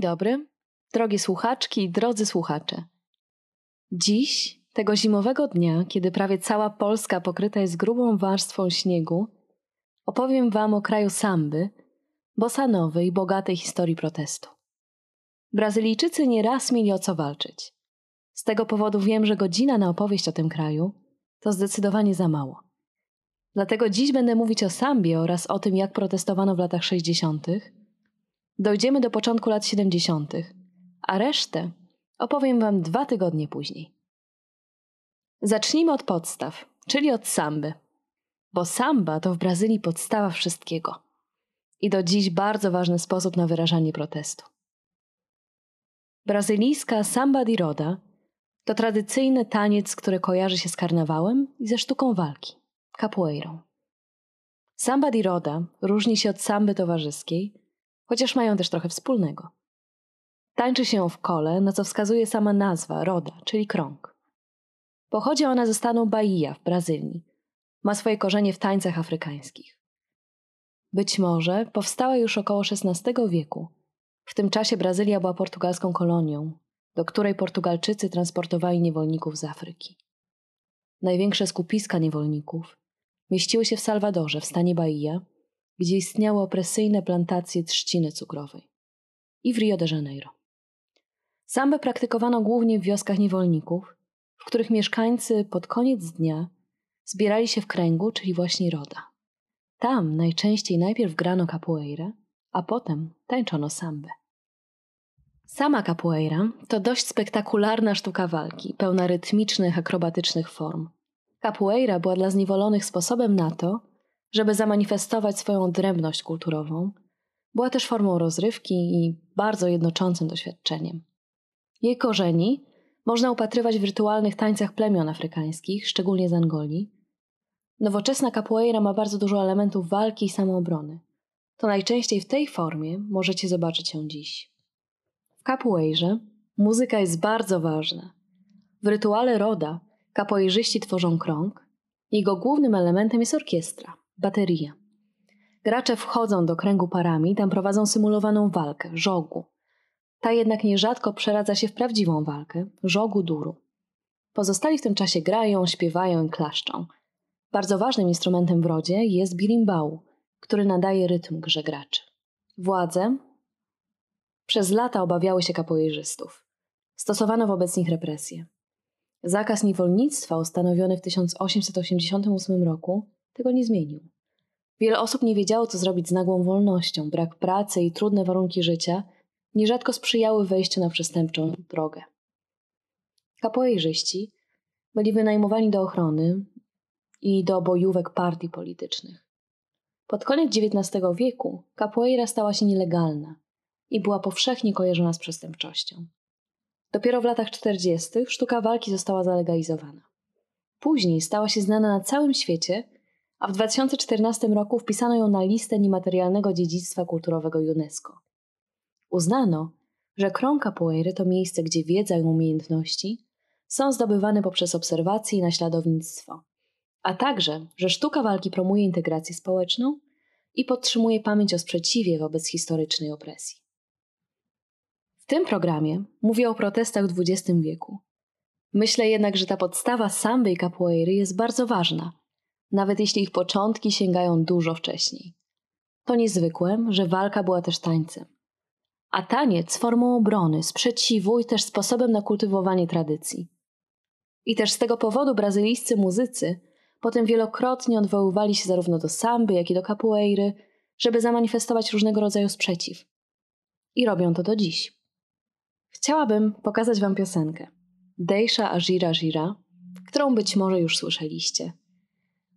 Dzień dobry, drogie słuchaczki i drodzy słuchacze. Dziś, tego zimowego dnia, kiedy prawie cała Polska pokryta jest grubą warstwą śniegu, opowiem Wam o kraju samby, bosanowej i bogatej historii protestu. Brazylijczycy nie raz mieli o co walczyć. Z tego powodu wiem, że godzina na opowieść o tym kraju to zdecydowanie za mało. Dlatego dziś będę mówić o Sambie oraz o tym, jak protestowano w latach 60. Dojdziemy do początku lat 70., a resztę opowiem Wam dwa tygodnie później. Zacznijmy od podstaw, czyli od samby. Bo samba to w Brazylii podstawa wszystkiego. I do dziś bardzo ważny sposób na wyrażanie protestu. Brazylijska samba di roda to tradycyjny taniec, który kojarzy się z karnawałem i ze sztuką walki capoeirą. Samba di roda różni się od samby towarzyskiej, chociaż mają też trochę wspólnego. Tańczy się w kole, na co wskazuje sama nazwa roda, czyli krąg. Pochodzi ona ze stanu Bahia w Brazylii. Ma swoje korzenie w tańcach afrykańskich. Być może powstała już około XVI wieku. W tym czasie Brazylia była portugalską kolonią, do której Portugalczycy transportowali niewolników z Afryki. Największe skupiska niewolników mieściły się w Salwadorze, w stanie Bahia, gdzie istniały opresyjne plantacje trzciny cukrowej, i w Rio de Janeiro. Sambę praktykowano głównie w wioskach niewolników, w których mieszkańcy pod koniec dnia zbierali się w kręgu, czyli właśnie roda. Tam najczęściej najpierw grano capoeirę, a potem tańczono sambę. Sama capoeira to dość spektakularna sztuka walki, pełna rytmicznych, akrobatycznych form. Capoeira była dla zniewolonych sposobem na to, żeby zamanifestować swoją odrębność kulturową. Była też formą rozrywki i bardzo jednoczącym doświadczeniem. Jej korzeni można upatrywać w rytualnych tańcach plemion afrykańskich, szczególnie z Angolii. Nowoczesna capoeira ma bardzo dużo elementów walki i samoobrony. To najczęściej w tej formie możecie zobaczyć ją dziś. W capoeirze muzyka jest bardzo ważna. W rytuale roda kapoeirzyści tworzą krąg. Jego głównym elementem jest orkiestra, bateria. Gracze wchodzą do kręgu parami, tam prowadzą symulowaną walkę, żogu. Ta jednak nierzadko przeradza się w prawdziwą walkę, żogu duru. Pozostali w tym czasie grają, śpiewają i klaszczą. Bardzo ważnym instrumentem w rodzie jest birimbau, który nadaje rytm grze graczy. Władze przez lata obawiały się kapoeirzystów. Stosowano wobec nich represje. Zakaz niewolnictwa ustanowiony w 1888 roku tego nie zmienił. Wiele osób nie wiedziało, co zrobić z nagłą wolnością. Brak pracy i trudne warunki życia nierzadko sprzyjały wejściu na przestępczą drogę. Kapoeiżyści byli wynajmowani do ochrony i do bojówek partii politycznych. Pod koniec XIX wieku capoeira stała się nielegalna i była powszechnie kojarzona z przestępczością. Dopiero w latach 40. sztuka walki została zalegalizowana. Później stała się znana na całym świecie, a w 2014 roku wpisano ją na listę niematerialnego dziedzictwa kulturowego UNESCO. Uznano, że krąg capoeiry to miejsce, gdzie wiedza i umiejętności są zdobywane poprzez obserwacje i naśladownictwo, a także, że sztuka walki promuje integrację społeczną i podtrzymuje pamięć o sprzeciwie wobec historycznej opresji tym programie mówię o protestach w XX wieku. Myślę jednak, że ta podstawa samby i capoeiry jest bardzo ważna, nawet jeśli ich początki sięgają dużo wcześniej. To niezwykłe, że walka była też tańcem. A taniec formą obrony, sprzeciwu i też sposobem na kultywowanie tradycji. I też z tego powodu brazylijscy muzycy potem wielokrotnie odwoływali się zarówno do samby, jak i do capoeiry, żeby zamanifestować różnego rodzaju sprzeciw. I robią to do dziś. Chciałabym pokazać Wam piosenkę Deisha Ajira Jira, którą być może już słyszeliście.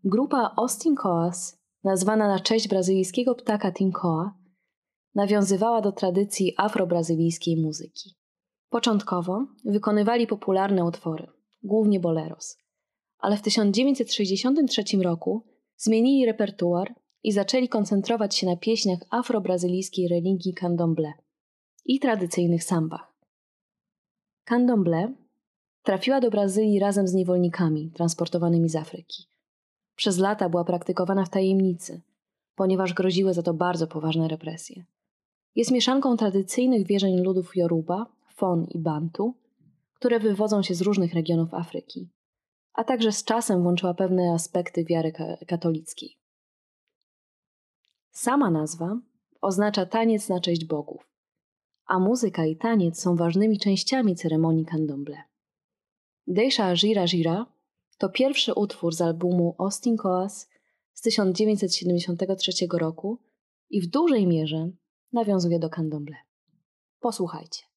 Grupa Austin Coas, nazwana na cześć brazylijskiego ptaka Tinkoa, nawiązywała do tradycji afrobrazylijskiej muzyki. Początkowo wykonywali popularne utwory, głównie boleros, ale w 1963 roku zmienili repertuar i zaczęli koncentrować się na pieśniach afrobrazylijskiej religii candomblé i tradycyjnych sambach. Candomblé trafiła do Brazylii razem z niewolnikami transportowanymi z Afryki. Przez lata była praktykowana w tajemnicy, ponieważ groziły za to bardzo poważne represje. Jest mieszanką tradycyjnych wierzeń ludów Yoruba, Fon i Bantu, które wywodzą się z różnych regionów Afryki, a także z czasem włączyła pewne aspekty wiary katolickiej. Sama nazwa oznacza taniec na cześć bogów, a muzyka i taniec są ważnymi częściami ceremonii candomblé. Deisha Gira Gira to pierwszy utwór z albumu Austin Coas z 1973 roku i w dużej mierze nawiązuje do candomblé. Posłuchajcie.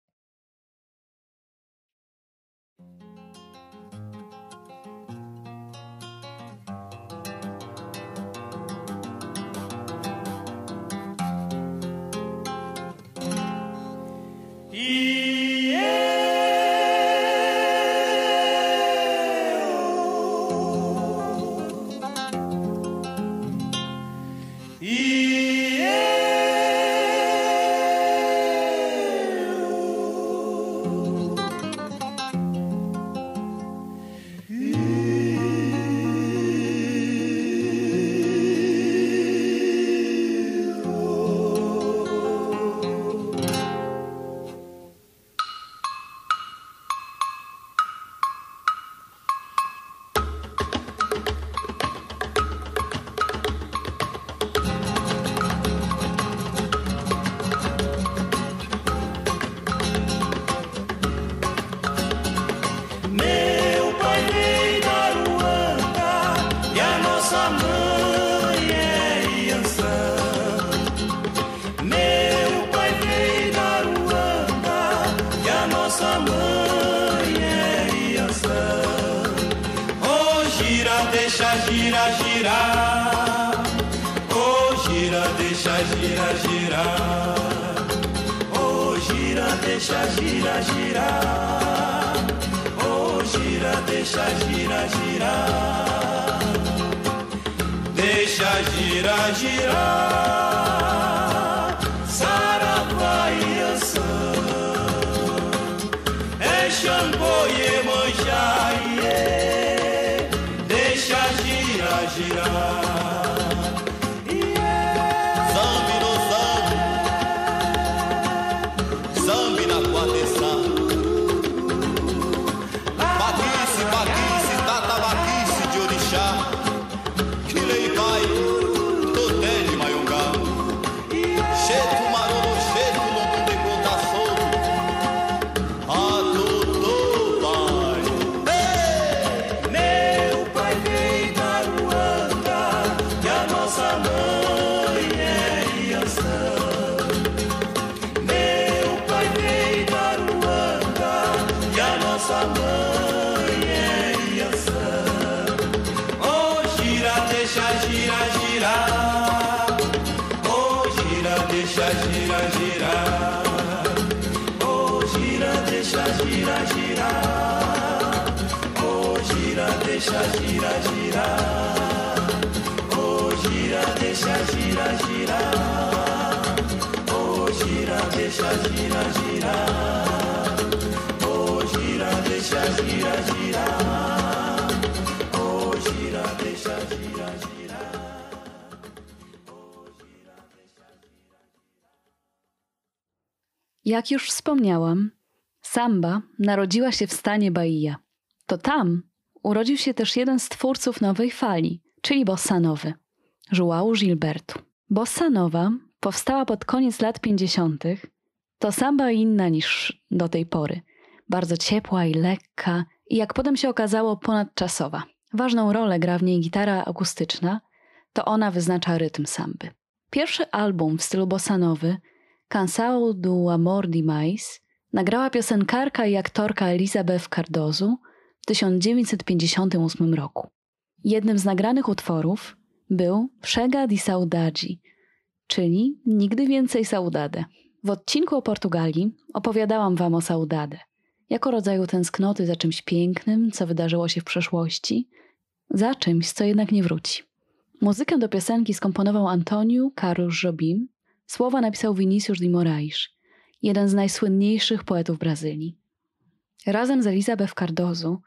Deixa gira, girar. Oh, gira, deixa gira, girar. Deixa gira, girar. Saravá e Ançã. É Xangô e Emanjá, Jak już wspomniałam, Samba narodziła się w stanie Bahia. To tam urodził się też jeden z twórców nowej fali, czyli bossa nowy, João Gilberto. Bossa nowa powstała pod koniec lat 50. To samba inna niż do tej pory. Bardzo ciepła i lekka i jak potem się okazało ponadczasowa. Ważną rolę gra w niej gitara akustyczna, to ona wyznacza rytm samby. Pierwszy album w stylu bossanowy, Cansado do Amor Demais, nagrała piosenkarka i aktorka Elizabeth Cardozo w 1958 roku. Jednym z nagranych utworów był Przega di Saudade, czyli Nigdy więcej saudade. W odcinku o Portugalii opowiadałam wam o saudade, jako rodzaju tęsknoty za czymś pięknym, co wydarzyło się w przeszłości, za czymś, co jednak nie wróci. Muzykę do piosenki skomponował Antônio Carlos Jobim, słowa napisał Vinicius de Moraes, jeden z najsłynniejszych poetów Brazylii. Razem z Elizabeth Cardozo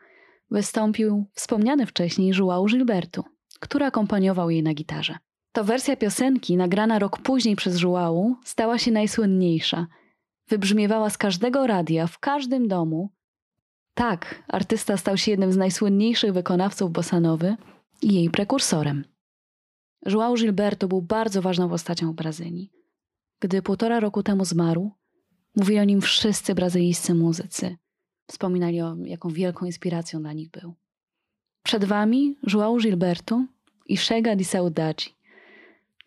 wystąpił wspomniany wcześniej João Gilberto, który akompaniował jej na gitarze. To wersja piosenki, nagrana rok później przez Żułału, stała się najsłynniejsza. Wybrzmiewała z każdego radia, w każdym domu. Tak, artysta stał się jednym z najsłynniejszych wykonawców bosanowy i jej prekursorem. João Gilberto był bardzo ważną postacią w Brazylii. Gdy półtora roku temu zmarł, mówili o nim wszyscy brazylijscy muzycy. Wspominali o jaką wielką inspiracją dla nich był. Przed wami João Gilberto i Chega de Saudade,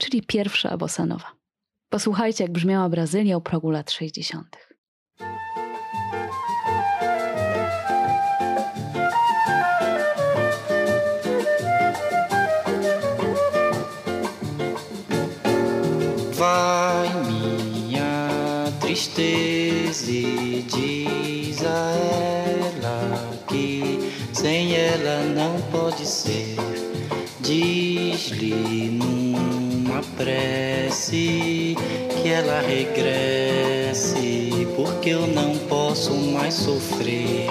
czyli pierwsza bossanowa. Posłuchajcie, jak brzmiała Brazylia u progu lat 60. Vai minha tristeza e diz a ela que sem ela não pode ser. Prece que ela regresse, porque eu não posso mais sofrer.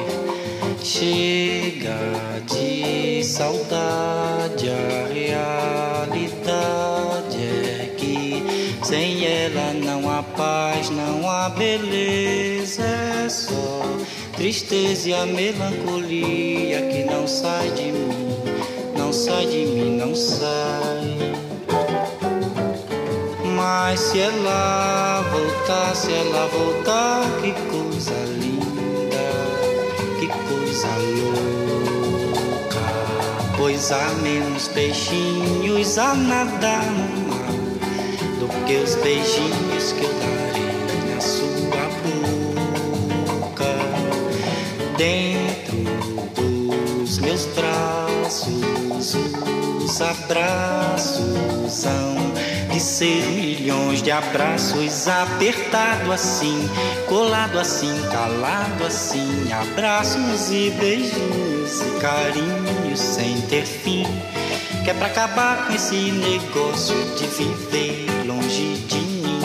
Chega de saudade, a realidade é que sem ela não há paz, não há beleza, é só tristeza e a melancolia que não sai de mim, não sai de mim, não sai. Mas se ela voltar, se ela voltar, que coisa linda, que coisa louca. Pois há menos peixinhos a nadar no mar do que os beijinhos que eu darei na sua boca. Dentro os abraços hão de ser milhões de abraços apertado assim, colado assim, calado assim, abraços e beijinhos e carinhos sem ter fim. Que é pra acabar com esse negócio de viver longe de mim.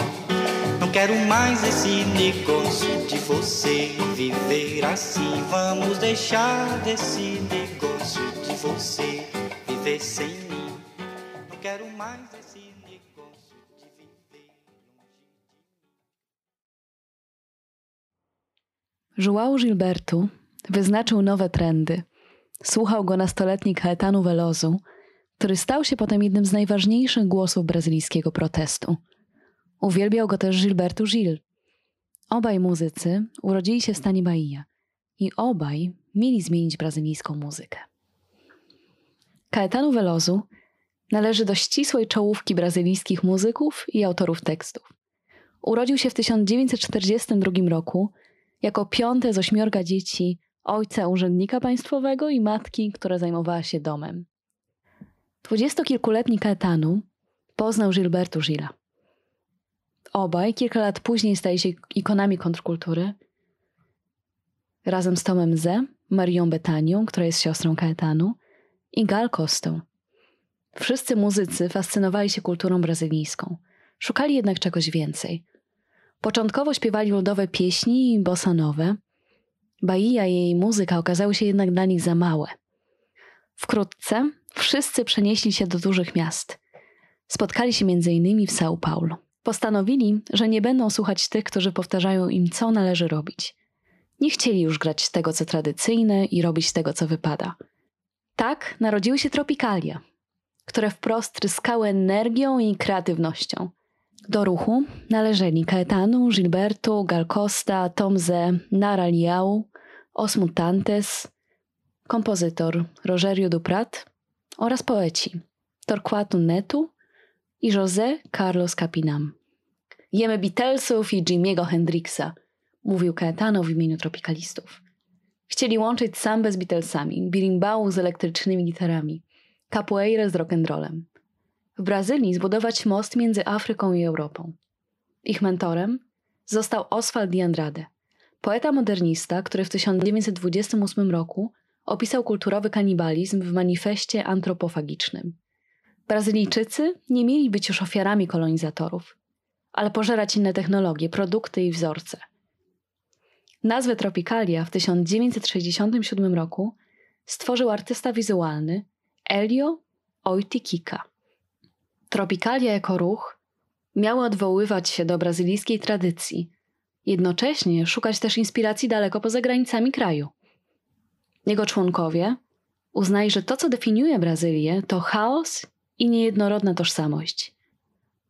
Não quero mais esse negócio de você viver assim. Vamos deixar desse negócio de você viver sem mim. Não quero mais esse negócio de viver longe de mim. João Gilberto wyznaczył nowe trendy. Słuchał go nastoletni Caetano Veloso, który stał się potem jednym z najważniejszych głosów brazylijskiego protestu. Uwielbiał go też Gilberto Gil. Obaj muzycy urodzili się w stanie Bahia i obaj mieli zmienić brazylijską muzykę. Caetano Veloso należy do ścisłej czołówki brazylijskich muzyków i autorów tekstów. Urodził się w 1942 roku jako piąte z ośmiorga dzieci ojca urzędnika państwowego i matki, która zajmowała się domem. Dwudziestokilkuletni Caetano poznał Gilberto Gila. Obaj kilka lat później stali się ikonami kontrkultury. Razem z Tomem Z, Marią Betanią, która jest siostrą Caetano, i Gal Costą. Wszyscy muzycy fascynowali się kulturą brazylijską. Szukali jednak czegoś więcej. Początkowo śpiewali ludowe pieśni i bossa nowe. Bahia i jej muzyka okazały się jednak dla nich za małe. Wkrótce wszyscy przenieśli się do dużych miast. Spotkali się m.in. w São Paulo. Postanowili, że nie będą słuchać tych, którzy powtarzają im, co należy robić. Nie chcieli już grać z tego, co tradycyjne i robić tego, co wypada. Tak narodziły się tropikalia, które wprost tryskały energią i kreatywnością. Do ruchu należeli Caetano, Gilberto, Gal Costa, Tomze, Nara Liao, Os Mutantes, kompozytor Rogerio Duprat oraz poeci Torquato Neto i José Carlos Capinam. Jemy Beatlesów i Jimiego Hendrixa, mówił Caetano w imieniu tropikalistów. Chcieli łączyć sambę z Beatlesami, birimbału z elektrycznymi gitarami, capoeirę z rock'n'rollem. W Brazylii zbudować most między Afryką i Europą. Ich mentorem został Oswald de Andrade, poeta modernista, który w 1928 roku opisał kulturowy kanibalizm w manifestie antropofagicznym. Brazylijczycy nie mieli być już ofiarami kolonizatorów, ale pożerać inne technologie, produkty i wzorce. Nazwę Tropicalia w 1967 roku stworzył artysta wizualny Elio Oitikika. Tropikalia jako ruch miały odwoływać się do brazylijskiej tradycji, jednocześnie szukać też inspiracji daleko poza granicami kraju. Jego członkowie uznali, że to, co definiuje Brazylię, to chaos i niejednorodna tożsamość.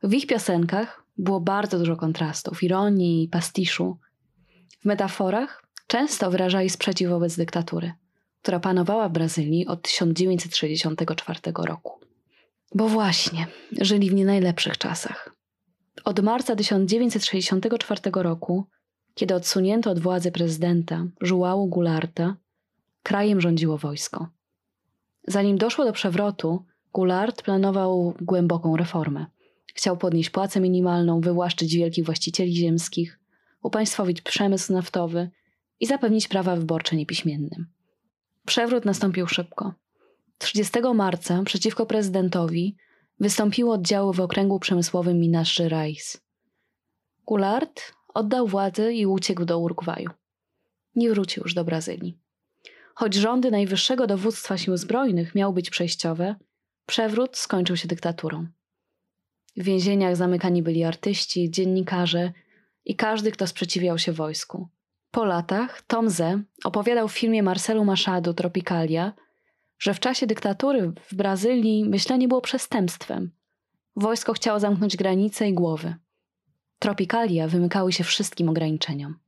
W ich piosenkach było bardzo dużo kontrastów, ironii i pastiszu. W metaforach często wyrażali sprzeciw wobec dyktatury, która panowała w Brazylii od 1964 roku. Bo właśnie, żyli w nie najlepszych czasach. Od marca 1964 roku, kiedy odsunięto od władzy prezydenta Żułału Goularta, krajem rządziło wojsko. Zanim doszło do przewrotu, Goulart planował głęboką reformę. Chciał podnieść płacę minimalną, wywłaszczyć wielkich właścicieli ziemskich, upaństwowić przemysł naftowy i zapewnić prawa wyborcze niepiśmiennym. Przewrót nastąpił szybko. 30 marca przeciwko prezydentowi wystąpiły oddziały w okręgu przemysłowym Minas Gerais. Goulart oddał władzę i uciekł do Urugwaju. Nie wrócił już do Brazylii. Choć rządy najwyższego dowództwa sił zbrojnych miały być przejściowe, przewrót skończył się dyktaturą. W więzieniach zamykani byli artyści, dziennikarze i każdy, kto sprzeciwiał się wojsku. Po latach Tom Ze opowiadał w filmie Marcelu Machado Tropicalia, że w czasie dyktatury w Brazylii myślenie było przestępstwem. Wojsko chciało zamknąć granice i głowy. Tropicalia wymykały się wszystkim ograniczeniom.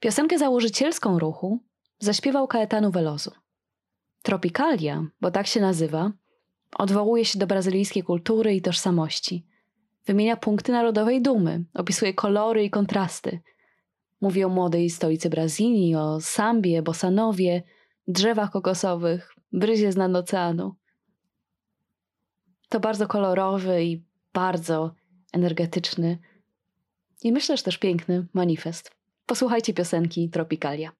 Piosenkę założycielską ruchu zaśpiewał Caetano Veloso. Tropicalia, bo tak się nazywa, odwołuje się do brazylijskiej kultury i tożsamości. Wymienia punkty narodowej dumy, opisuje kolory i kontrasty. Mówi o młodej stolicy Brazylii, o sambie, bosanowie, drzewach kokosowych, bryzie z nad oceanu. To bardzo kolorowy i bardzo energetyczny i myślę, że też piękny manifest. Posłuchajcie piosenki Tropicalia.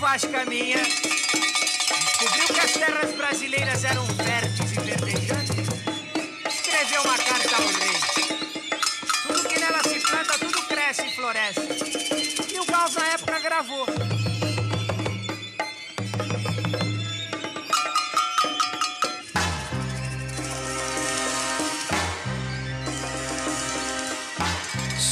Vaz caminha, descobriu que as terras brasileiras eram férteis e verdejantes, escreveu uma carta ao rei. Tudo que nela se planta, tudo cresce e floresce. E o Gauss na época gravou.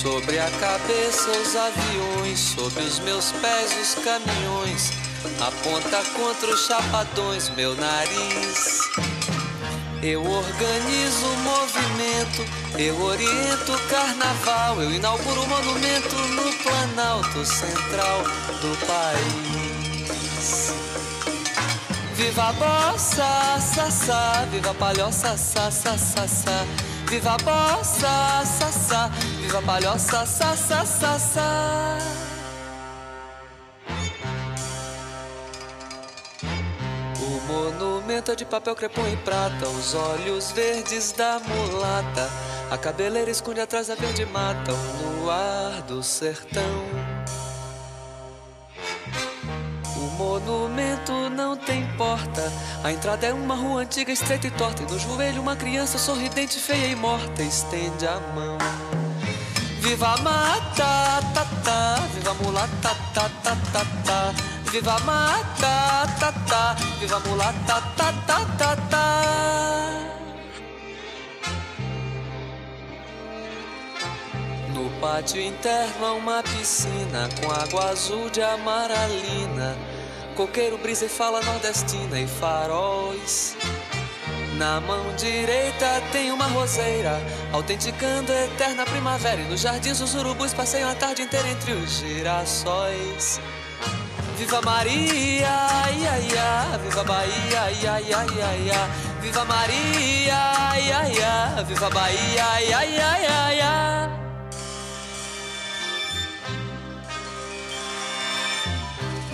Sobre a cabeça os aviões, sobre os meus pés os caminhões. Aponta contra os chapadões meu nariz. Eu organizo o movimento, eu oriento o carnaval, eu inauguro o monumento no Planalto Central do país. Viva a bossa, sassá, viva a palhoça, sassá, sassá. Viva a bossa, sassá, viva a palhoça, sassá, sassá. O monumento é de papel crepom e prata, os olhos verdes da mulata. A cabeleira esconde atrás da verde mata, o luar do sertão. Monumento não tem porta. A entrada é uma rua antiga, estreita e torta. E no joelho uma criança sorridente, feia e morta estende a mão. Viva a mata, ta, ta, viva a mulata, ta, ta, ta, ta. Viva a mata, ta, ta, viva a mulata, ta, ta, ta, ta. No pátio interno há uma piscina com água azul de amaralina. Coqueiro, brisa e fala nordestina e faróis. Na mão direita tem uma roseira, autenticando a eterna primavera. E nos jardins os urubus passeiam a tarde inteira entre os girassóis. Viva Maria, ia, ia, viva Bahia, ia, ia, ia, ia. Viva Maria, ia, ia, viva Bahia, ia, ia, ia, ia.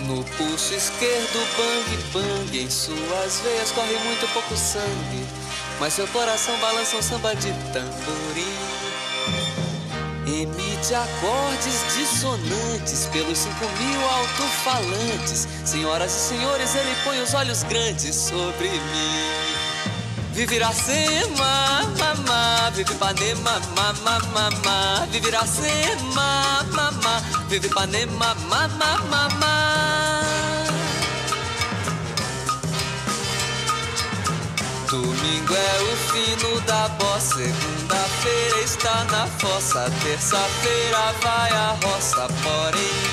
No pulso esquerdo, bang bang, em suas veias corre muito pouco sangue, mas seu coração balança um samba de tamborim. Emite acordes dissonantes pelos cinco mil alto-falantes. Senhoras e senhores, ele põe os olhos grandes sobre mim. Vive Iracema, mamá, vive Ipanema, mama, mama, vive Iracema, mama, vive Ipanema, mama, mama. Domingo é o fino da bossa, segunda-feira está na fossa, terça-feira vai a roça, porém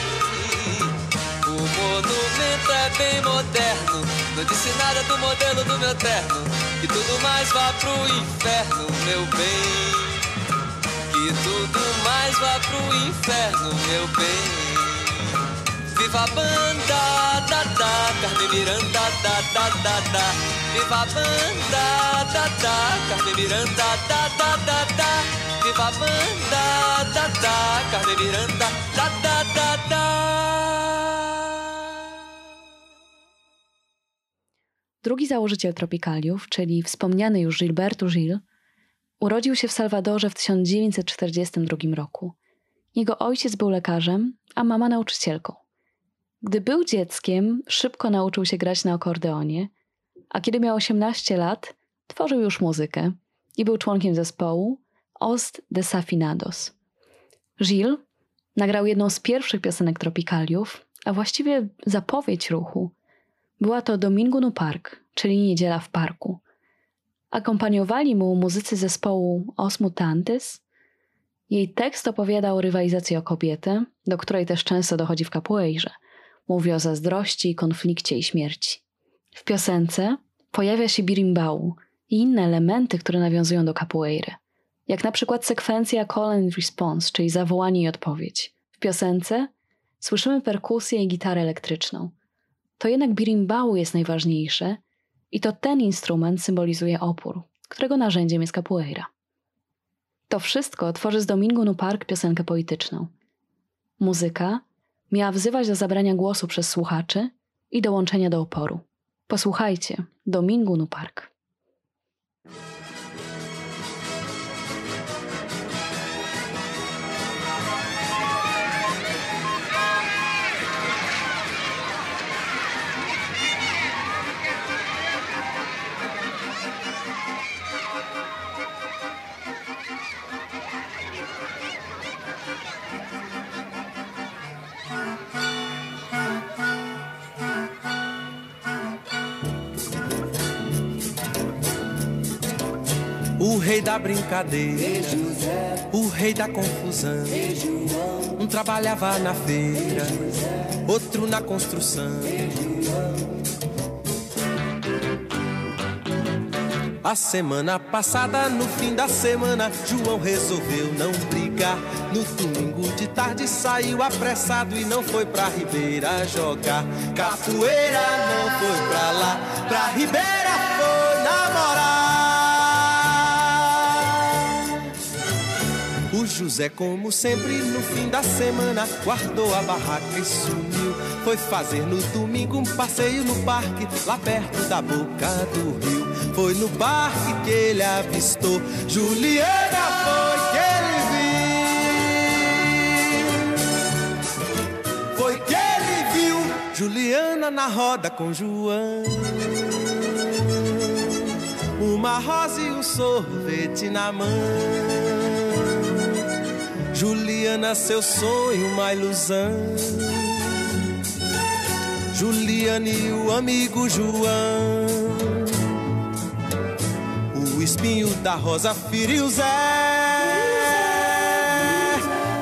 o monumento é bem moderno, não disse nada do modelo do meu terno, e tudo mais vá pro inferno, meu bem, que tudo mais vá pro inferno, meu bem. Viva a banda, da da, Carmen Miranda, da da da da. Viva a banda, da da, Carmen Miranda, da da da da. Viva a banda, da da, Carmen Miranda, da da da da. Drugi założyciel Tropikaliów, czyli wspomniany już Gilberto Gil, urodził się w Salwadorze w 1942 roku. Jego ojciec był lekarzem, a mama nauczycielką. Gdy był dzieckiem, szybko nauczył się grać na akordeonie, a kiedy miał 18 lat, tworzył już muzykę i był członkiem zespołu Ost Desafinados. Gil nagrał jedną z pierwszych piosenek Tropikaliów, a właściwie zapowiedź ruchu. Była to Domingo no Park, czyli Niedziela w Parku. Akompaniowali mu muzycy zespołu Os Mutantes. Jej tekst opowiada o rywalizacji o kobietę, do której też często dochodzi w capoeirze. Mówi o zazdrości, konflikcie i śmierci. W piosence pojawia się birimbau i inne elementy, które nawiązują do capoeiry. Jak na przykład sekwencja call and response, czyli zawołanie i odpowiedź. W piosence słyszymy perkusję i gitarę elektryczną. To jednak birimbau jest najważniejsze i to ten instrument symbolizuje opór, którego narzędziem jest capoeira. To wszystko tworzy z Domingo no Park piosenkę polityczną. Muzyka miała wzywać do zabrania głosu przez słuchaczy i dołączenia do oporu. Posłuchajcie, Domingo Park. O rei da brincadeira, o rei da confusão. Um trabalhava na feira, outro na construção. A semana passada, no fim da semana, João resolveu não brigar. No domingo de tarde saiu apressado e não foi pra Ribeira jogar. Capoeira não foi pra lá, pra Ribeira foi namorar. O José, como sempre, no fim da semana, guardou a barraca e sumiu. Foi fazer no domingo um passeio no parque, lá perto da boca do rio. Foi no parque que ele avistou Juliana, foi que ele viu. Foi que ele viu Juliana na roda com João. Uma rosa e um sorvete na mão. Juliana, seu sonho, uma ilusão. Juliana e o amigo João. O espinho da rosa feriu Zé.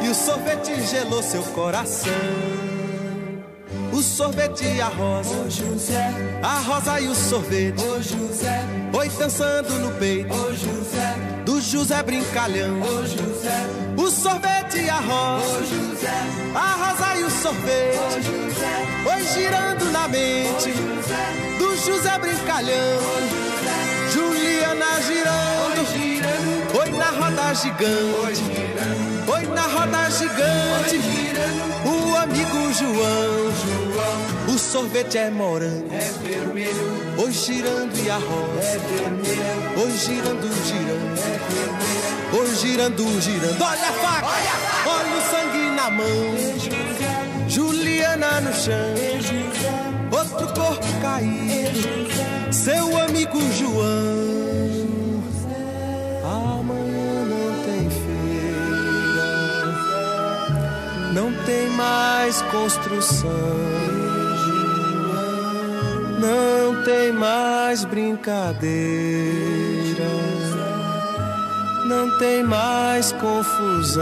E o sorvete gelou seu coração. O sorvete e a rosa. Ô José, A rosa e o sorvete. ô José, Oi dançando no peito ô José, José Brincalhão. ô José, O sorvete e a ô rosa. José, A rosa e o ô sorvete. José, Oi girando na ô mente José, do José Brincalhão. ô José, Juliana oi girando. girando, Oi na roda oi gigante. girando, Oi na roda gigante. O amigo João. O sorvete é morango. é vermelho, Oi girando e a é rosa. vermelho, Oi girando, girando. é vermelho. Oi girando, girando. Olha a faca. Olha o sangue na mão. Juliana no chão. Outro corpo caído. Seu amigo João. Amanhã mais construção, não tem mais brincadeira, não tem mais confusão.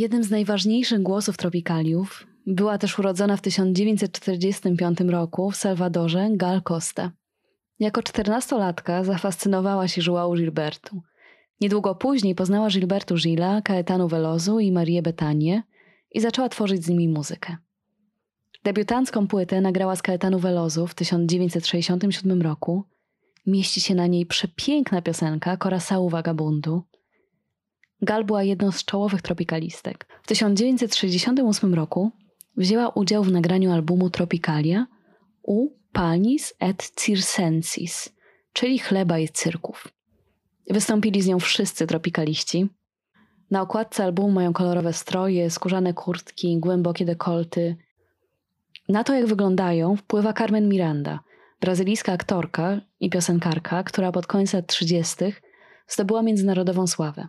Jednym z najważniejszych głosów tropikaliów była też urodzona w 1945 roku w Salwadorze Gal Costa. Jako czternastolatka zafascynowała się João Gilbertu. Niedługo później poznała Gilbertu Gila, Caetano Velozu i Marię Betanie i zaczęła tworzyć z nimi muzykę. Debiutancką płytę nagrała z Caetano Velozu w 1967 roku. Mieści się na niej przepiękna piosenka Coração Vagabundu, Gal była jedną z czołowych tropikalistek. W 1968 roku wzięła udział w nagraniu albumu Tropicalia u Panis et Circensis, czyli chleba i cyrków. Wystąpili z nią wszyscy tropikaliści. Na okładce albumu mają kolorowe stroje, skórzane kurtki, głębokie dekolty. Na to, jak wyglądają, wpływa Carmen Miranda, brazylijska aktorka i piosenkarka, która pod koniec lat 30. zdobyła międzynarodową sławę.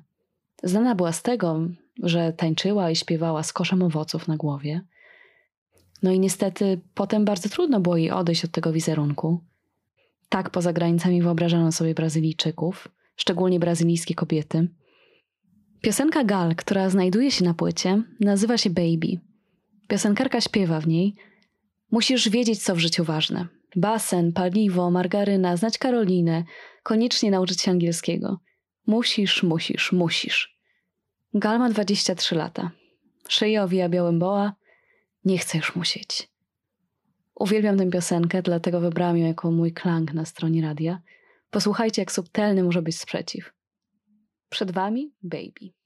Znana była z tego, że tańczyła i śpiewała z koszem owoców na głowie. No i niestety potem bardzo trudno było jej odejść od tego wizerunku. Tak poza granicami wyobrażano sobie Brazylijczyków, szczególnie brazylijskie kobiety. Piosenka Gal, która znajduje się na płycie, nazywa się Baby. Piosenkarka śpiewa w niej: Musisz wiedzieć, co w życiu ważne. Basen, paliwo, margaryna, znać Karolinę, koniecznie nauczyć się angielskiego. Musisz, musisz, musisz. Gal ma 23 lata. Szyję owija białym boa. Nie chcę już musieć. Uwielbiam tę piosenkę, dlatego wybrałam ją jako mój klang na stronie radia. Posłuchajcie, jak subtelny może być sprzeciw. Przed wami Baby.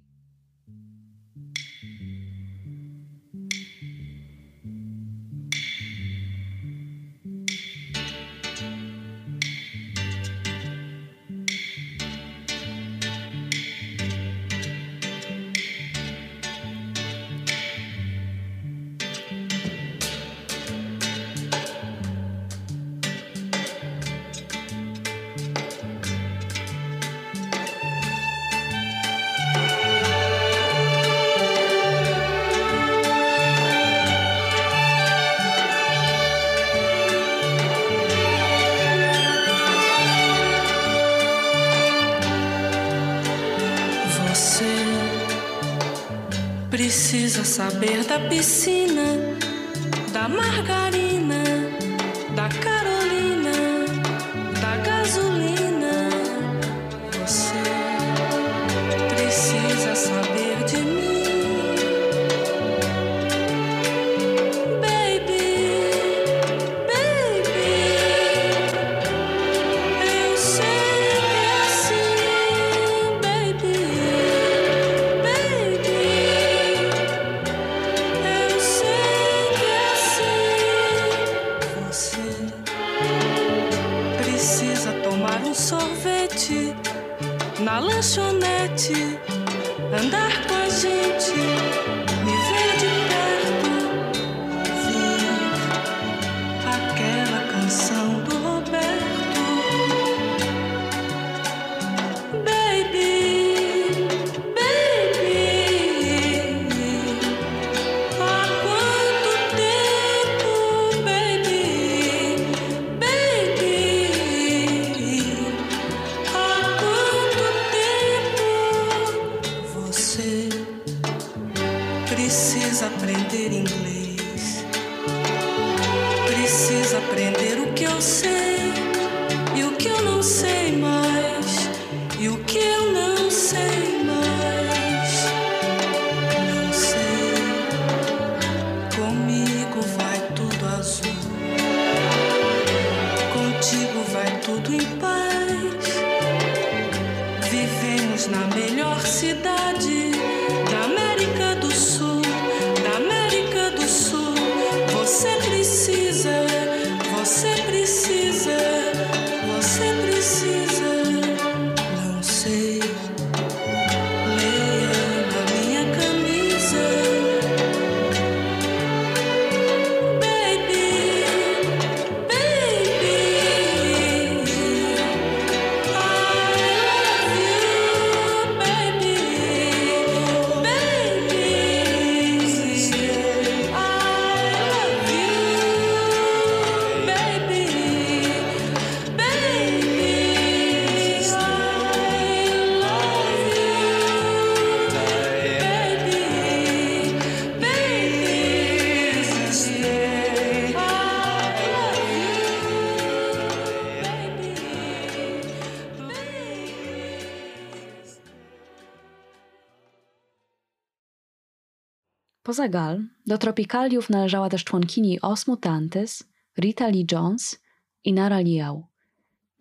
Poza Gal, do tropikaliów należała też członkini Osmu Tantes, Rita Lee Jones i Nara Liao.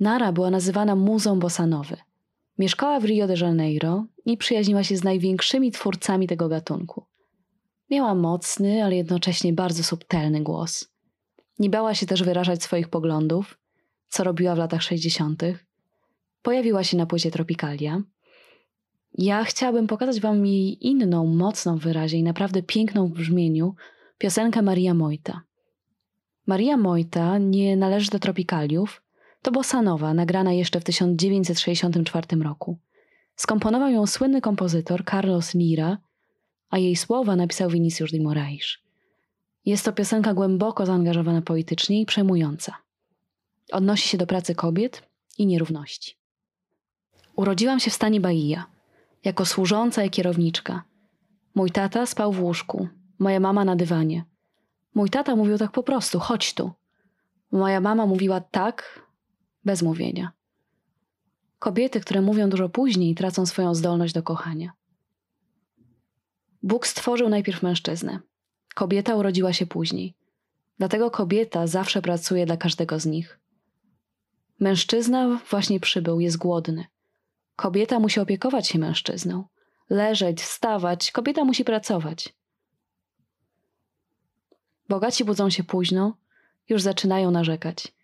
Nara była nazywana muzą bossanowy. Mieszkała w Rio de Janeiro i przyjaźniła się z największymi twórcami tego gatunku. Miała mocny, ale jednocześnie bardzo subtelny głos. Nie bała się też wyrażać swoich poglądów, co robiła w latach 60. Pojawiła się na płycie Tropicalia. Ja chciałabym pokazać wam jej inną, mocną wyrazie i naprawdę piękną w brzmieniu piosenkę Maria Mojta. Maria Mojta nie należy do Tropikaliów, to bossanowa, nagrana jeszcze w 1964 roku. Skomponował ją słynny kompozytor Carlos Lira, a jej słowa napisał Vinicius de Moraes. Jest to piosenka głęboko zaangażowana politycznie i przejmująca. Odnosi się do pracy kobiet i nierówności. Urodziłam się w stanie Bahia, jako służąca i kierowniczka. Mój tata spał w łóżku, moja mama na dywanie. Mój tata mówił tak po prostu: chodź tu. Moja mama mówiła tak, bez mówienia. Kobiety, które mówią dużo później, tracą swoją zdolność do kochania. Bóg stworzył najpierw mężczyznę. Kobieta urodziła się później. Dlatego kobieta zawsze pracuje dla każdego z nich. Mężczyzna właśnie przybył, jest głodny. Kobieta musi opiekować się mężczyzną. Leżeć, wstawać, kobieta musi pracować. Bogaci budzą się późno, już zaczynają narzekać.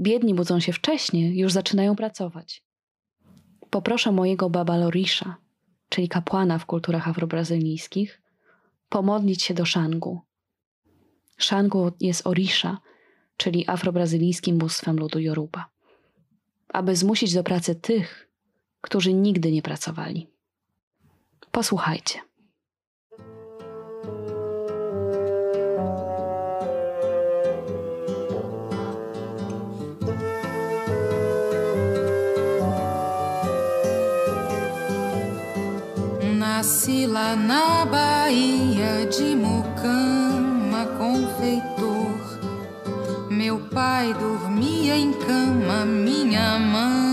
Biedni budzą się wcześnie, już zaczynają pracować. Poproszę mojego baba Lorisza, czyli kapłana w kulturach afrobrazylijskich, pomodlić się do Szangu. Szangu jest Orisha, czyli afrobrazylijskim bóstwem ludu Yoruba, aby zmusić do pracy tych, którzy nigdy nie pracowali. Posłuchajcie. Nasci lá na Bahia de Mucama, confeitor. Meu pai dormia em cama, minha mãe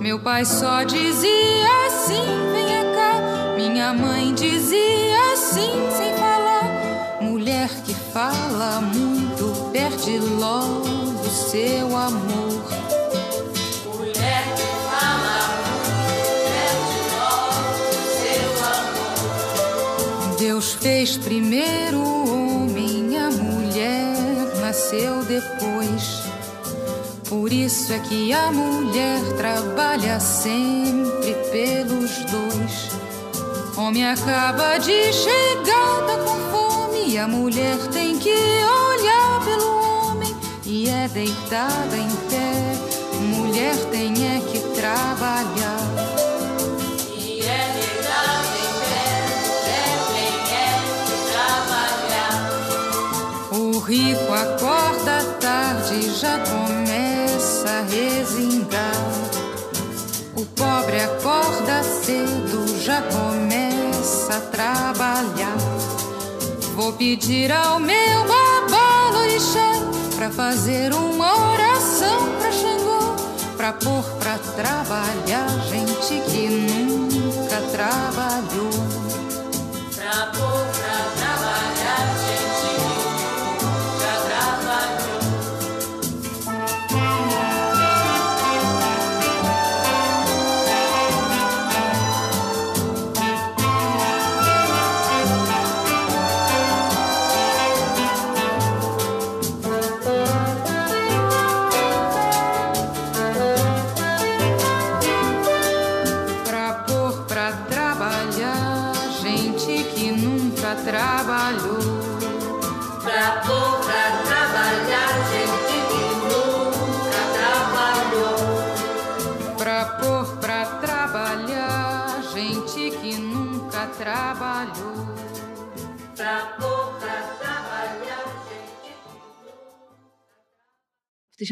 Meu pai só dizia assim: venha cá. Minha mãe dizia assim, sem falar. Mulher que fala muito, perde logo seu amor. Deus fez primeiro o homem, a mulher nasceu depois. Por isso é que a mulher trabalha sempre pelos dois. Homem acaba de chegar, tá com fome, e a mulher tem que olhar pelo homem e é deitada em pé. Mulher tem é que trabalhar. E é deitada em O rico acorda tarde já começa a resingar. O pobre acorda cedo, já começa a trabalhar. Vou pedir ao meu babalo orixá pra fazer uma oração pra Xangô, pra pôr pra trabalhar gente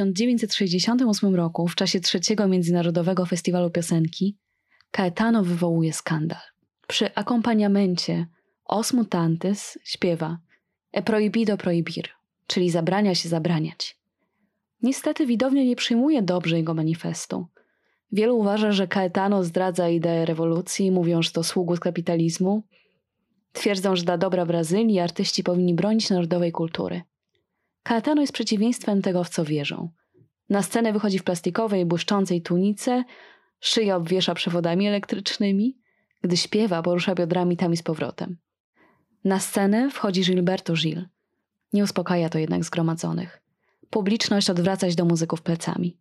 1968 roku, w czasie trzeciego Międzynarodowego Festiwalu Piosenki, Caetano wywołuje skandal. Przy akompaniamencie Os Mutantes śpiewa E prohibido prohibir, czyli zabrania się zabraniać. Niestety widownia nie przyjmuje dobrze jego manifestu. Wielu uważa, że Caetano zdradza ideę rewolucji, mówią, że to sługus kapitalizmu. Twierdzą, że dla dobra Brazylii artyści powinni bronić narodowej kultury. Caetano jest przeciwieństwem tego, w co wierzą. Na scenę wychodzi w plastikowej, błyszczącej tunice, szyję obwiesza przewodami elektrycznymi. Gdy śpiewa, porusza biodrami tam i z powrotem. Na scenę wchodzi Gilberto Gil. Nie uspokaja to jednak zgromadzonych. Publiczność odwraca się do muzyków plecami.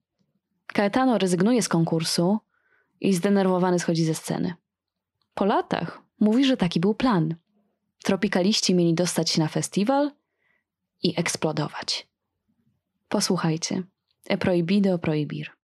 Caetano rezygnuje z konkursu i zdenerwowany schodzi ze sceny. Po latach mówi, że taki był plan. Tropikaliści mieli dostać się na festiwal i eksplodować. Posłuchajcie. E proibido proibir.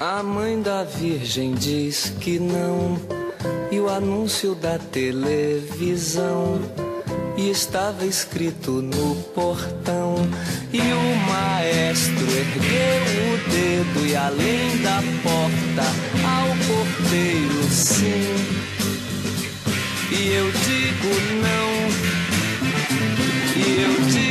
A mãe da Virgem diz que não, e o anúncio da televisão. E estava escrito no portão, e o maestro ergueu o dedo, e além da porta, ao porteiro, sim. E eu digo não, e eu digo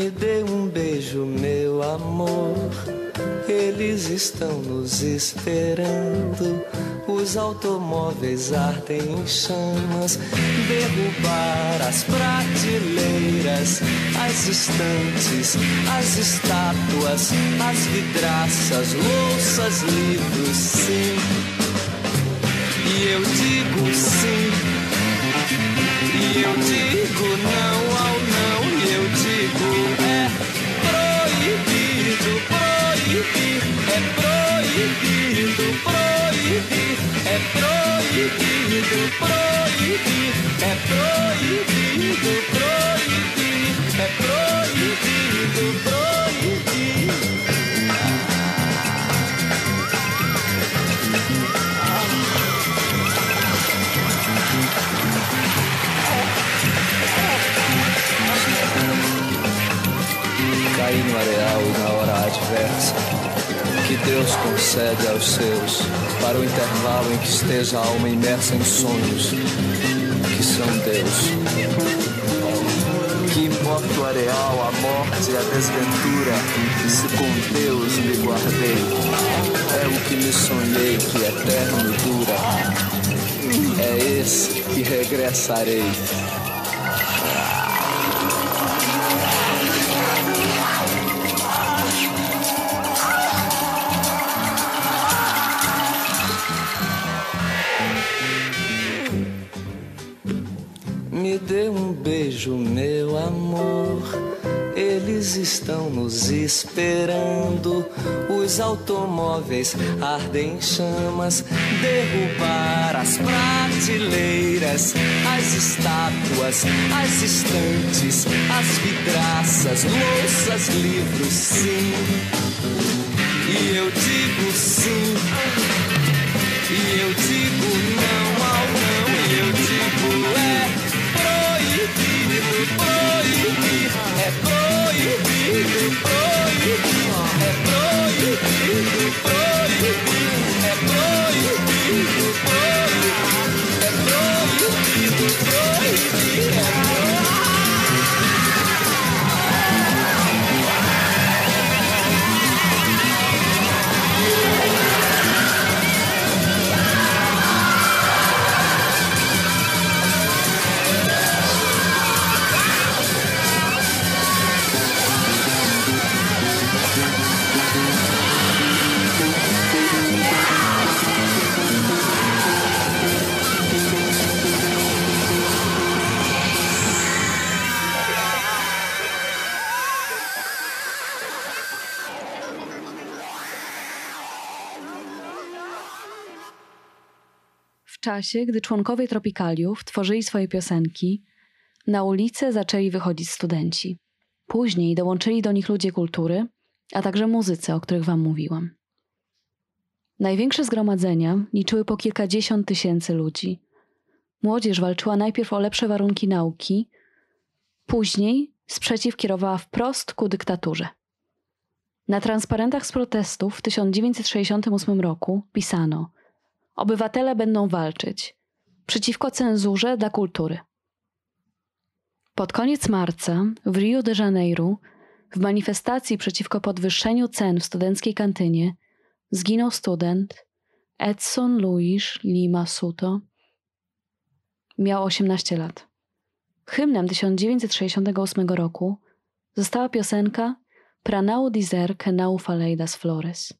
Me dê um beijo, meu amor. Eles estão nos esperando. Os automóveis ardem em chamas. Derrubar as prateleiras, as estantes, as estátuas, as vidraças, louças, livros, sim. E eu digo sim. E eu digo não. Proibido, proibir, é proibido, Deus concede aos seus, para o intervalo em que esteja a alma imersa em sonhos, que são Deus. Que importa o areal, a morte e a desventura, se com Deus me guardei. É o que me sonhei que eterno dura. É esse que regressarei. Dê um beijo, meu amor. Eles estão nos esperando. Os automóveis ardem em chamas. Derrubar as prateleiras, as estátuas, as estantes, as vidraças, louças, livros, sim. E eu digo sim. E eu digo proibido, proibido, é proibido, proibido, W czasie, gdy członkowie Tropikaliów tworzyli swoje piosenki, na ulicę zaczęli wychodzić studenci. Później dołączyli do nich ludzie kultury, a także muzycy, o których wam mówiłam. Największe zgromadzenia liczyły po kilkadziesiąt tysięcy ludzi. Młodzież walczyła najpierw o lepsze warunki nauki, później sprzeciw kierowała wprost ku dyktaturze. Na transparentach z protestów w 1968 roku pisano: Obywatele będą walczyć przeciwko cenzurze dla kultury. Pod koniec marca w Rio de Janeiro w manifestacji przeciwko podwyższeniu cen w studenckiej kantynie zginął student Edson Luis Lima Suto. Miał 18 lat. Hymnem 1968 roku została piosenka Pranau dizer que não falei das flores,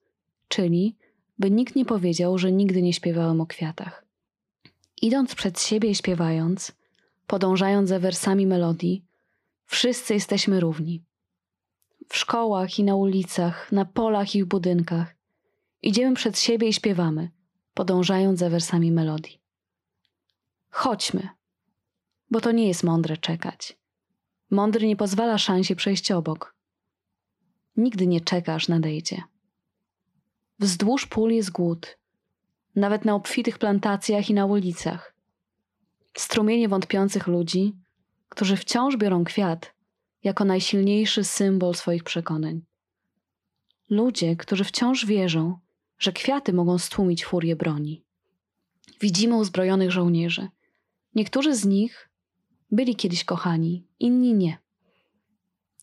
czyli by nikt nie powiedział, że nigdy nie śpiewałem o kwiatach. Idąc przed siebie śpiewając, podążając za wersami melodii, wszyscy jesteśmy równi. W szkołach i na ulicach, na polach i w budynkach idziemy przed siebie i śpiewamy, podążając za wersami melodii. Chodźmy, bo to nie jest mądre czekać. Mądry nie pozwala szansie przejść obok. Nigdy nie czekasz, nadejdzie. Wzdłuż pól jest głód, nawet na obfitych plantacjach i na ulicach. Strumienie wątpiących ludzi, którzy wciąż biorą kwiat jako najsilniejszy symbol swoich przekonań. Ludzie, którzy wciąż wierzą, że kwiaty mogą stłumić furię broni. Widzimy uzbrojonych żołnierzy. Niektórzy z nich byli kiedyś kochani, inni nie.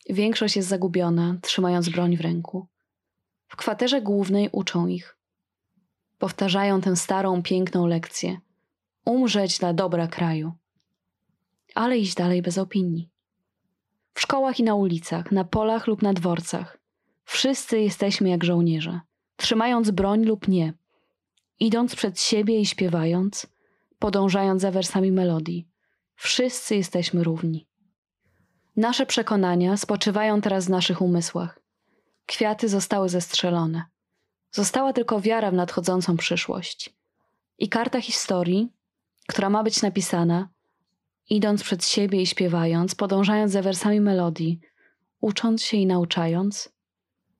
Większość jest zagubiona, trzymając broń w ręku. W kwaterze głównej uczą ich. Powtarzają tę starą, piękną lekcję. Umrzeć dla dobra kraju. Ale iść dalej bez opinii. W szkołach i na ulicach, na polach lub na dworcach. Wszyscy jesteśmy jak żołnierze, trzymając broń lub nie, idąc przed siebie i śpiewając, podążając za wersami melodii. Wszyscy jesteśmy równi. Nasze przekonania spoczywają teraz w naszych umysłach. Kwiaty zostały zestrzelone. Została tylko wiara w nadchodzącą przyszłość. I karta historii, która ma być napisana, idąc przed siebie i śpiewając, podążając za wersami melodii, ucząc się i nauczając,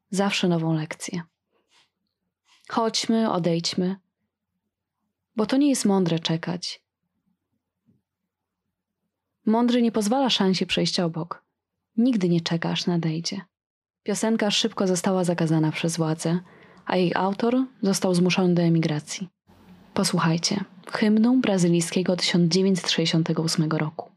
zawsze nową lekcję. Chodźmy, odejdźmy, bo to nie jest mądre czekać. Mądry nie pozwala szansie przejść obok. Nigdy nie czeka, aż nadejdzie. Piosenka szybko została zakazana przez władze, a jej autor został zmuszony do emigracji. Posłuchajcie hymnu brazylijskiego 1968 roku.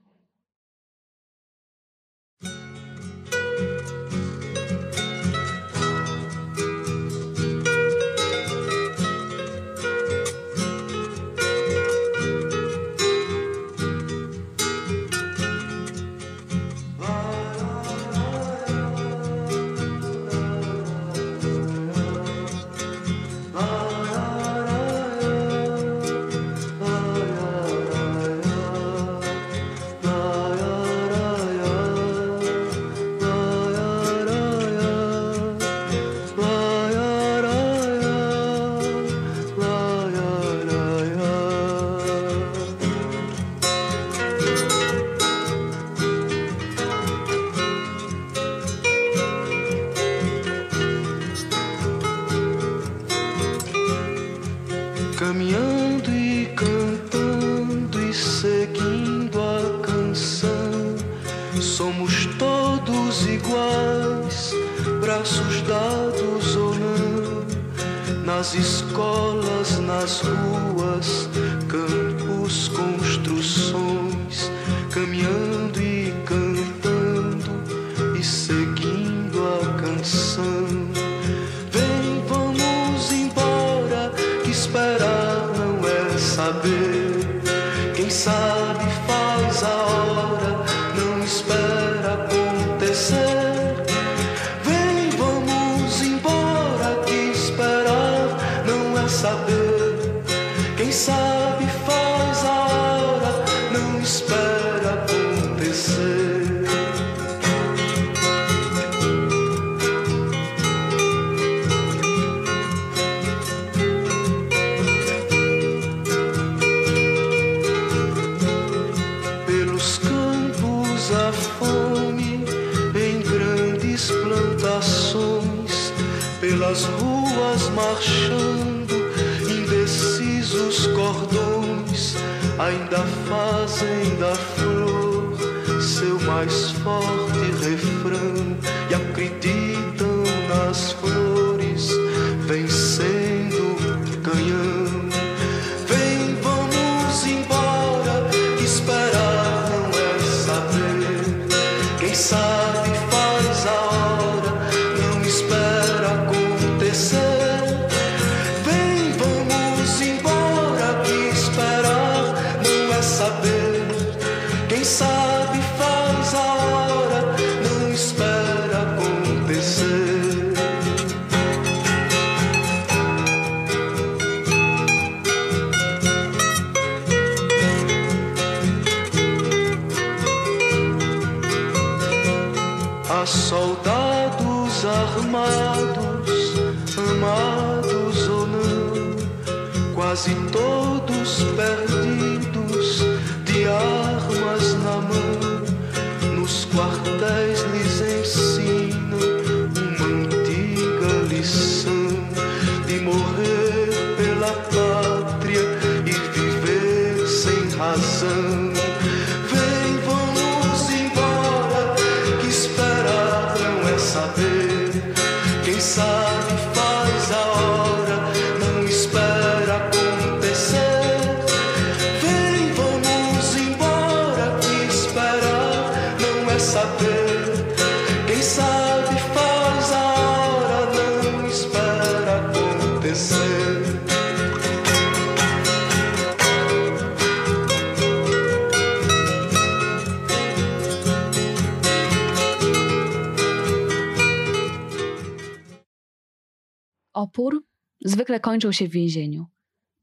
Opór zwykle kończył się w więzieniu.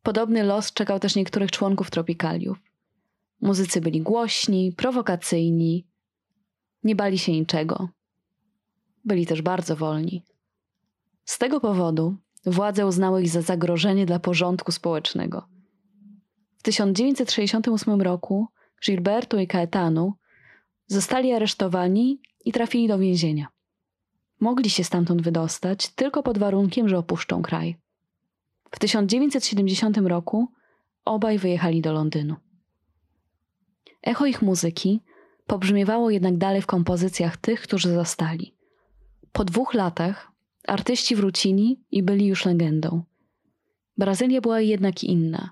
Podobny los czekał też niektórych członków tropikaliów. Muzycy byli głośni, prowokacyjni, nie bali się niczego. Byli też bardzo wolni. Z tego powodu władze uznały ich za zagrożenie dla porządku społecznego. W 1968 roku Gilberto i Caetano zostali aresztowani i trafili do więzienia. Mogli się stamtąd wydostać tylko pod warunkiem, że opuszczą kraj. W 1970 roku obaj wyjechali do Londynu. Echo ich muzyki pobrzmiewało jednak dalej w kompozycjach tych, którzy zostali. Po dwóch latach artyści wrócili i byli już legendą. Brazylia była jednak inna.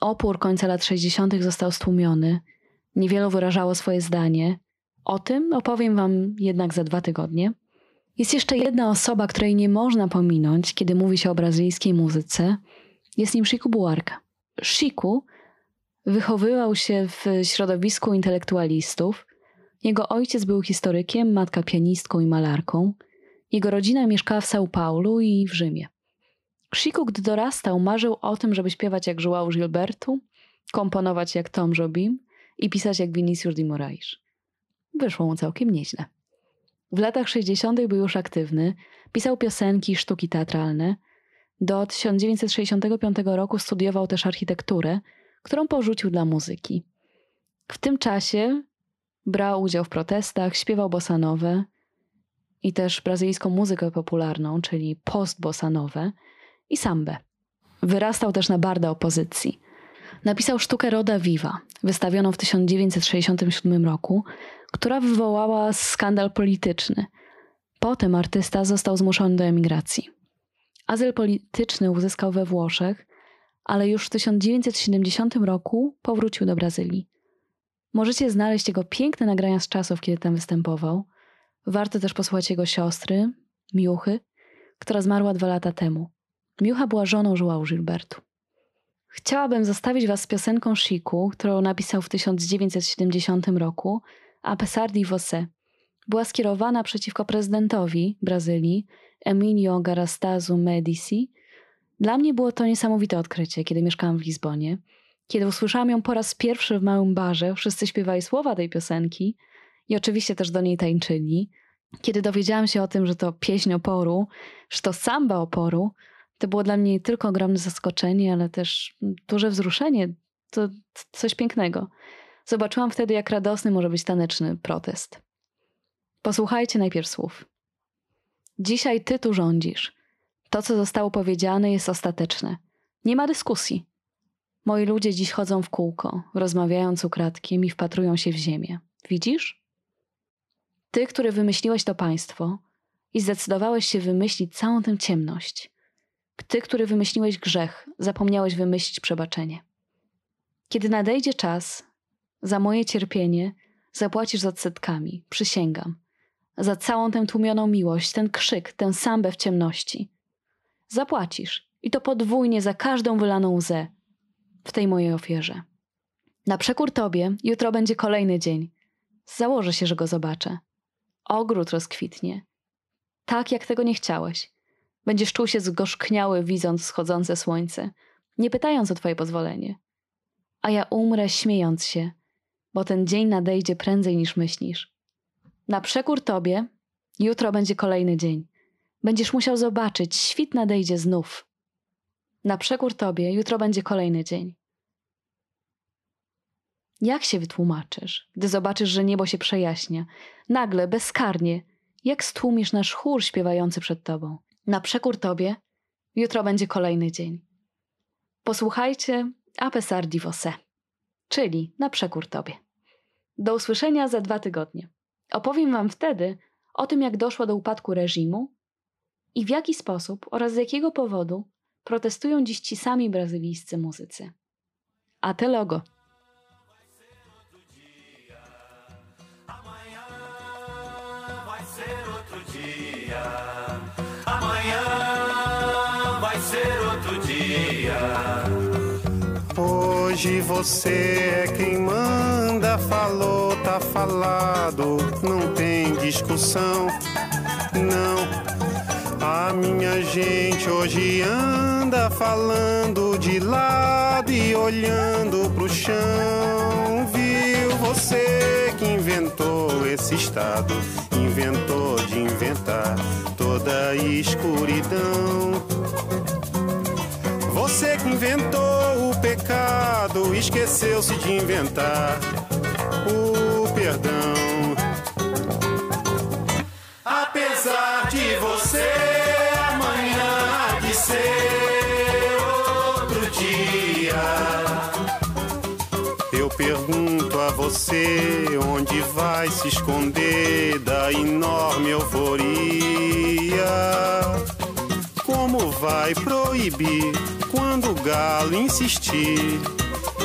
Opór końca lat 60. został stłumiony, niewielu wyrażało swoje zdanie. O tym opowiem Wam jednak za dwa tygodnie. Jest jeszcze jedna osoba, której nie można pominąć, kiedy mówi się o brazylijskiej muzyce. Jest nim Chico Buarque. Chico wychowywał się w środowisku intelektualistów. Jego ojciec był historykiem, matka pianistką i malarką. Jego rodzina mieszkała w São Paulo i w Rzymie. Chico, gdy dorastał, marzył o tym, żeby śpiewać jak João Gilberto, komponować jak Tom Jobim i pisać jak Vinicius de Moraes. Wyszło mu całkiem nieźle. W latach 60. był już aktywny, pisał piosenki i sztuki teatralne. Do 1965 roku studiował też architekturę, którą porzucił dla muzyki. W tym czasie brał udział w protestach, śpiewał bosanowe i też brazylijską muzykę popularną, czyli post-bosanowe i sambę. Wyrastał też na barda opozycji. Napisał sztukę Roda Viva, wystawioną w 1967 roku, która wywołała skandal polityczny. Potem artysta został zmuszony do emigracji. Azyl polityczny uzyskał we Włoszech, ale już w 1970 roku powrócił do Brazylii. Możecie znaleźć jego piękne nagrania z czasów, kiedy tam występował. Warto też posłuchać jego siostry, Miuchy, która zmarła dwa lata temu. Miucha była żoną João Gilbertu. Chciałabym zostawić was z piosenką Chiku, którą napisał w 1970 roku, a pesar você. Była skierowana przeciwko prezydentowi Brazylii, Emilio Garastazu Medici. Dla mnie było to niesamowite odkrycie, kiedy mieszkałam w Lizbonie. Kiedy usłyszałam ją po raz pierwszy w małym barze, wszyscy śpiewali słowa tej piosenki i oczywiście też do niej tańczyli. Kiedy dowiedziałam się o tym, że to pieśń oporu, że to samba oporu, to było dla mnie nie tylko ogromne zaskoczenie, ale też duże wzruszenie. To coś pięknego. Zobaczyłam wtedy, jak radosny może być taneczny protest. Posłuchajcie najpierw słów. Dzisiaj ty tu rządzisz. To, co zostało powiedziane, jest ostateczne. Nie ma dyskusji. Moi ludzie dziś chodzą w kółko, rozmawiając ukradkiem i wpatrują się w ziemię. Widzisz? Ty, który wymyśliłeś to państwo i zdecydowałeś się wymyślić całą tę ciemność. Ty, który wymyśliłeś grzech, zapomniałeś wymyślić przebaczenie. Kiedy nadejdzie czas, za moje cierpienie zapłacisz z odsetkami, przysięgam. Za całą tę tłumioną miłość, ten krzyk, tę sambę w ciemności. Zapłacisz i to podwójnie za każdą wylaną łzę w tej mojej ofierze. Na przekór tobie jutro będzie kolejny dzień. Założę się, że go zobaczę. Ogród rozkwitnie. Tak, jak tego nie chciałeś. Będziesz czuł się zgorzkniały, widząc wschodzące słońce, nie pytając o twoje pozwolenie. A ja umrę śmiejąc się, bo ten dzień nadejdzie prędzej niż myślisz. Na przekór tobie jutro będzie kolejny dzień. Będziesz musiał zobaczyć, świt nadejdzie znów. Na przekór tobie jutro będzie kolejny dzień. Jak się wytłumaczysz, gdy zobaczysz, że niebo się przejaśnia, nagle, bezkarnie, jak stłumisz nasz chór śpiewający przed tobą? Na przekór tobie jutro będzie kolejny dzień. Posłuchajcie a pesar di você, czyli na przekór tobie. Do usłyszenia za dwa tygodnie. Opowiem wam wtedy o tym, jak doszło do upadku reżimu i w jaki sposób oraz z jakiego powodu protestują dziś ci sami brazylijscy muzycy. A te logo. Hoje você é quem manda, falou, tá falado, não tem discussão, não. A minha gente hoje anda falando de lado e olhando pro chão. Viu você que inventou esse estado, inventou de inventar toda a escuridão. Você que inventou o pecado, esqueceu-se de inventar o perdão. Apesar de você, amanhã há de ser outro dia. Eu pergunto a você onde vai se esconder da enorme euforia. Como vai proibir quando o galo insistir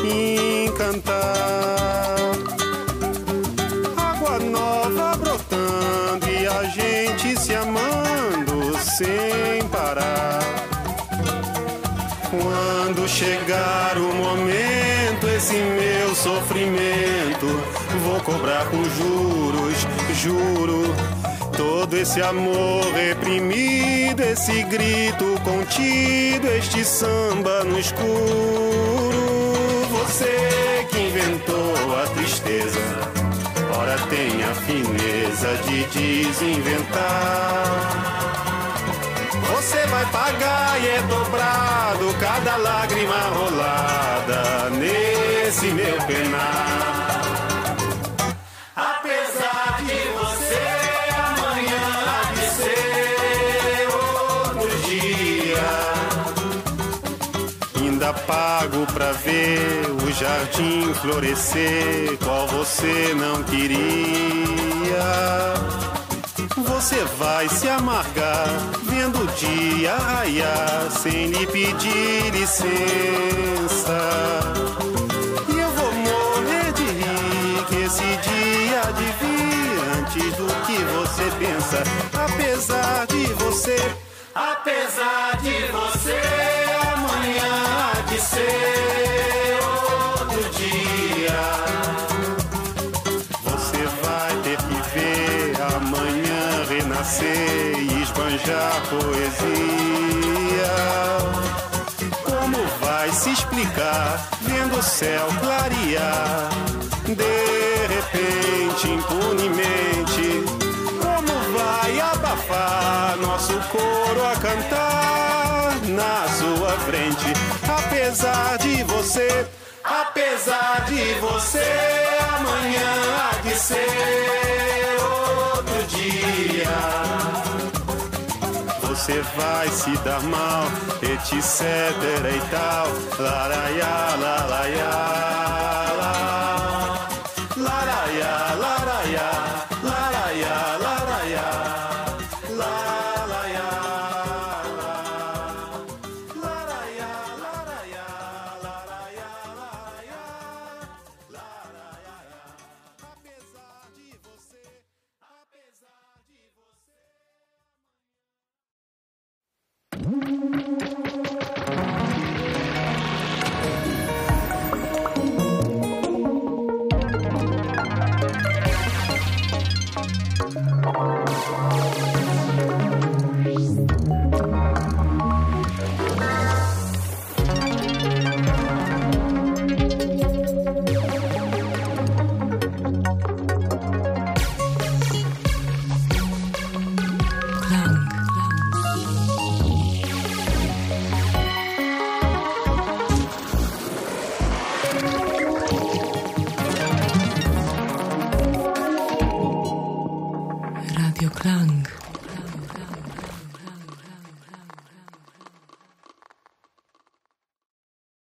em cantar? Água nova brotando e a gente se amando sem parar. Quando chegar o momento, esse meu sofrimento, vou cobrar com juros, juro. Todo esse amor reprimido, esse grito contido, este samba no escuro. Você que inventou a tristeza, ora tem a fineza de desinventar. Você vai pagar e é dobrado cada lágrima rolada nesse meu penar. Pra ver o jardim florescer, qual você não queria. Você vai se amargar vendo o dia raiar sem lhe pedir licença. E eu vou morrer de rir que esse dia de vir antes do que você pensa. Apesar de você, apesar de você, e esbanjar poesia. Como vai se explicar vendo o céu clarear? De repente, impunemente, como vai abafar nosso coro a cantar na sua frente? Apesar de você, apesar de você, amanhã há de ser outro dia. Você vai se dar mal, etc e tal. Laraiá, laraiá,